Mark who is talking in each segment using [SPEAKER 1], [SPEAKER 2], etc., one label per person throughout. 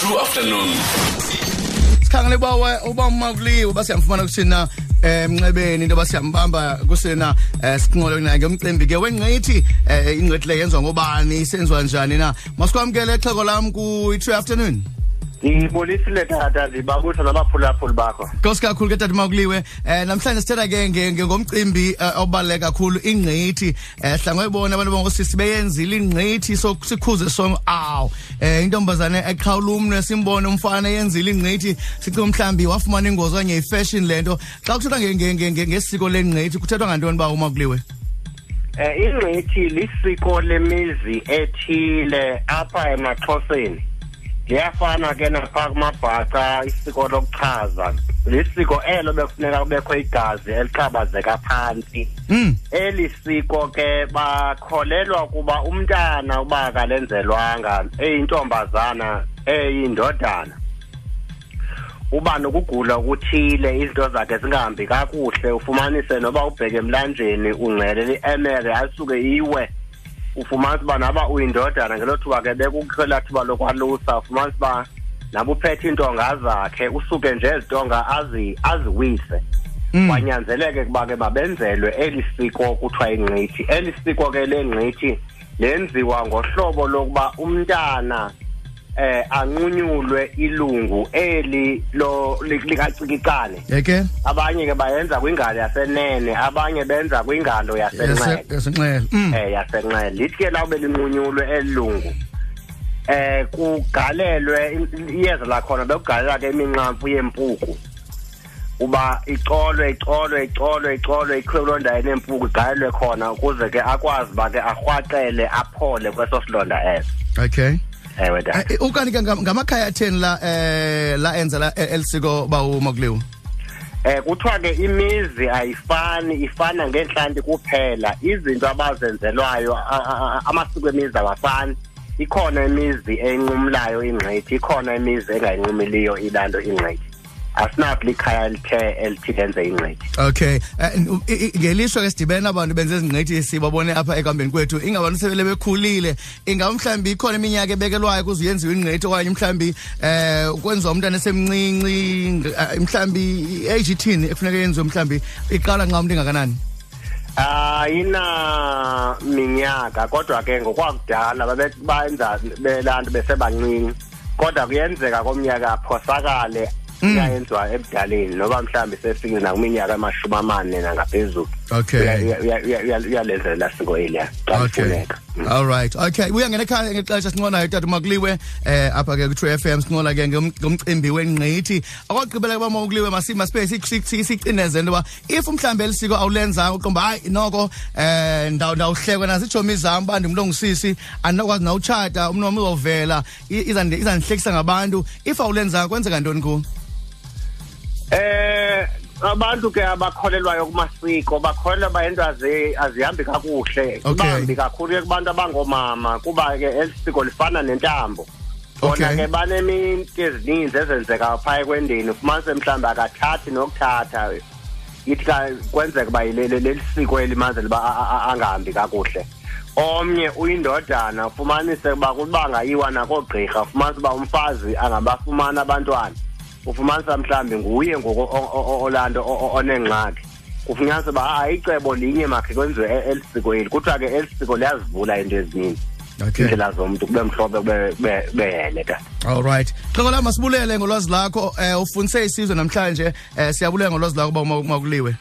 [SPEAKER 1] True afternoon.
[SPEAKER 2] sikhangele bawe uba makuliwe basiyamfumana kuthina emncebeni into basiyambamba kusena siqingqolo naye ngomcimbi ke wengqithi eh, ingqithi le yenziwa ngobani isenziwa njani na masikwamkele xheko lam ku-true afternoon
[SPEAKER 3] Ngibulisile tata ndibabutha nabaphulaphuli bakho.
[SPEAKER 2] Nkosi kakhulu ke tata makuliwe eh namhlanje sithetha ke nge- nge- ngomcimbi eh, obaluleke kakhulu ingqithi. Eh hlangoy bona abantu bangosisi beyenzile ingqithi so sikhuze song aw. Eh intombazane eqhawula umnwe simbone umfana yenzile ingqithi sicinga mhlambi wafumana ingozi okanye ifashion lento xa kuthethwa nge- nge- nge- nge- ngesiko lengqithi kuthethwa ngantoni ba umakuliwe
[SPEAKER 3] Eh ingqithi lisiko lemizi ethile apha emaXhoseni. Liyafana ke napha kumabhaca isiko lokuchaza. Lisiko elo bekufuneka kubekho igazi eliqabazeka phansi.
[SPEAKER 2] mm
[SPEAKER 3] Eli siko ke bakholelwa kuba umntana uba akalenzelwanga eyintombazana eyindodana. uba nokugula okuthile izinto zakhe zingahambi kakuhle ufumanise noba ubheke emlanjeni ungcele i-emere asuke iwe ufumanise uba naba uyindodana ngelo thuba ke bekukho laa thuba lokwalusa ufumanise uba nabe uphethe iintonga zakhe usuke nje ezitonga azi aziwise
[SPEAKER 2] Mm.
[SPEAKER 3] kwanyanzeleke kuba ke mabenzelwe eli siko kuthiwa ingqithi eli siko ke lengqithi lenziwa ngohlobo lokuba umntana eh anqunyulwe ilungu eli lo likacikicane
[SPEAKER 2] yeke?
[SPEAKER 3] Abanye ke bayenza kwingalo yasenene abanye benza kwingalo yasenxele
[SPEAKER 2] yasenxele mm.
[SPEAKER 3] Eh yasenxele lithi ke lawube linqunyulwe elungu eh kugalelwe i- iyeza lakhona bekugalela ke iminqamfu yempuku uba icolwe icolwe icolwe icolwe ikhwe kuloo ndawo enempuku igalelwe khona ukuze ke akwazi uba ke arhwaqele aphole kweso silonda eso.
[SPEAKER 2] Okay.
[SPEAKER 3] Ewe tata
[SPEAKER 2] Eh, ukanti ke ngam- ngamakhaya atheni la eh la enza la eh, elisiko ba umakuliwe
[SPEAKER 3] eh kuthiwa ke imizi ayifani ifana ngenhlanti kuphela. Izinto abazenzelwayo a- a- a- amasiko emizi awafani. Ikhona imizi enqumlayo ingqithi ikhona imizi engayinqumiliyo ilanto ingqithi. Asinakho likhaya lithe elithi lenze ingqithi.
[SPEAKER 2] Okay. Eh, n- i- i- ngelishwa ke sidibene abantu benze izingqithi sibabone apha ekambeni kwethu. Ingabantu sebele bekhulile. Ingaba mhlambi ikhona iminyaka ebekelwayo kuze yenziwe ingqithi okanye mhlambi eh kwenziwa umntana esemncinci ng- eh, mhlambi i-age ithini ekufuneka yenziwe mhlambi iqala nxa umuntu engakanani?
[SPEAKER 3] Ayina minyaka kodwa ke ngokwakudala babe- bayenza belanto besebancinci. Kodwa kuyenzeka komnyaka aphosakale iyayenziwa ebudaleni noba mhlawumbi sefikile nakwiminyaka amashumi amane nangaphezulu
[SPEAKER 2] Okay.
[SPEAKER 3] Uya- uya- uya- uya- uyalenzela siko eliya xa
[SPEAKER 2] Okay.
[SPEAKER 3] kufuneka
[SPEAKER 2] All right. Okay. Uyangena ekhaya ngexesha sinqonayo tata makuliwe eh apha ke ku FM sinqola ke ngom- ngomcimbi wengqithi. Akwagqibela ke bamakuliwe masima space sicineze into ba if mhlambe elisiko awulenza uqomba hayi noko eh ndaw ndawuhlekwa nazo ijomi zami bandi umuntu ongisisi andinokwazi na uchata umntu wami uzovela i- izandi izandihlekisa ngabantu if awulenza kwenzeka ntoni ku
[SPEAKER 3] Eh abantu ke abakholelwayo kumasiko bakholelwa bayento azi azihambi kakuhle
[SPEAKER 2] Okay.
[SPEAKER 3] bambi kakhulu ke kubantu abangomama. Kuba ke elisiko lifana nentambo. Bona
[SPEAKER 2] Okay.
[SPEAKER 3] ke baneminto ezininzi ezenzeka phaya kwendeni ufumanise mhlawumbi akathathi nokuthatha. Ithi ka kwenzeka uba yile- leli siko elimanze liba a- a- a- angahambi kakuhle. Omnye uyindodana ufumanise uba kuba ngayiwa nakoogqirha ufumanise uba umfazi angabafumana abantwana. Ufumanisa mhlawumbi nguye ngoku o- o- o- olanto o- o- onengxaki. Kufunyanisa uba hayi icebo linye makhe kwenziwe elisiko eli kuthiwa ke elisiko liyazivula into ezininzi.
[SPEAKER 2] Okay.
[SPEAKER 3] iindlela zomntu kube mhlophe kube- kube kube hele tata
[SPEAKER 2] All right. Xoko la masibulele ngolwazi lakho. Eh ufundise isizwe namhlanje. Eh siyabulela ngolwazi lakho uba umakuliwe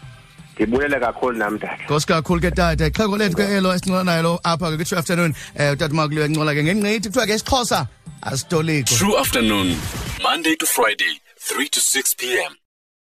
[SPEAKER 3] ndibulele kakhulu nam tata
[SPEAKER 2] Nkosi kakhulu ke tata. Ixhego lethu ke elo esincola lo apha ke kwi-true afternoon. Um utata umakuliwe ncola ke ngengqithi. Kuthiwa ke isixhosa asitoliko.
[SPEAKER 1] True afternoon. Monday to Friday, 3 to 6 p.m.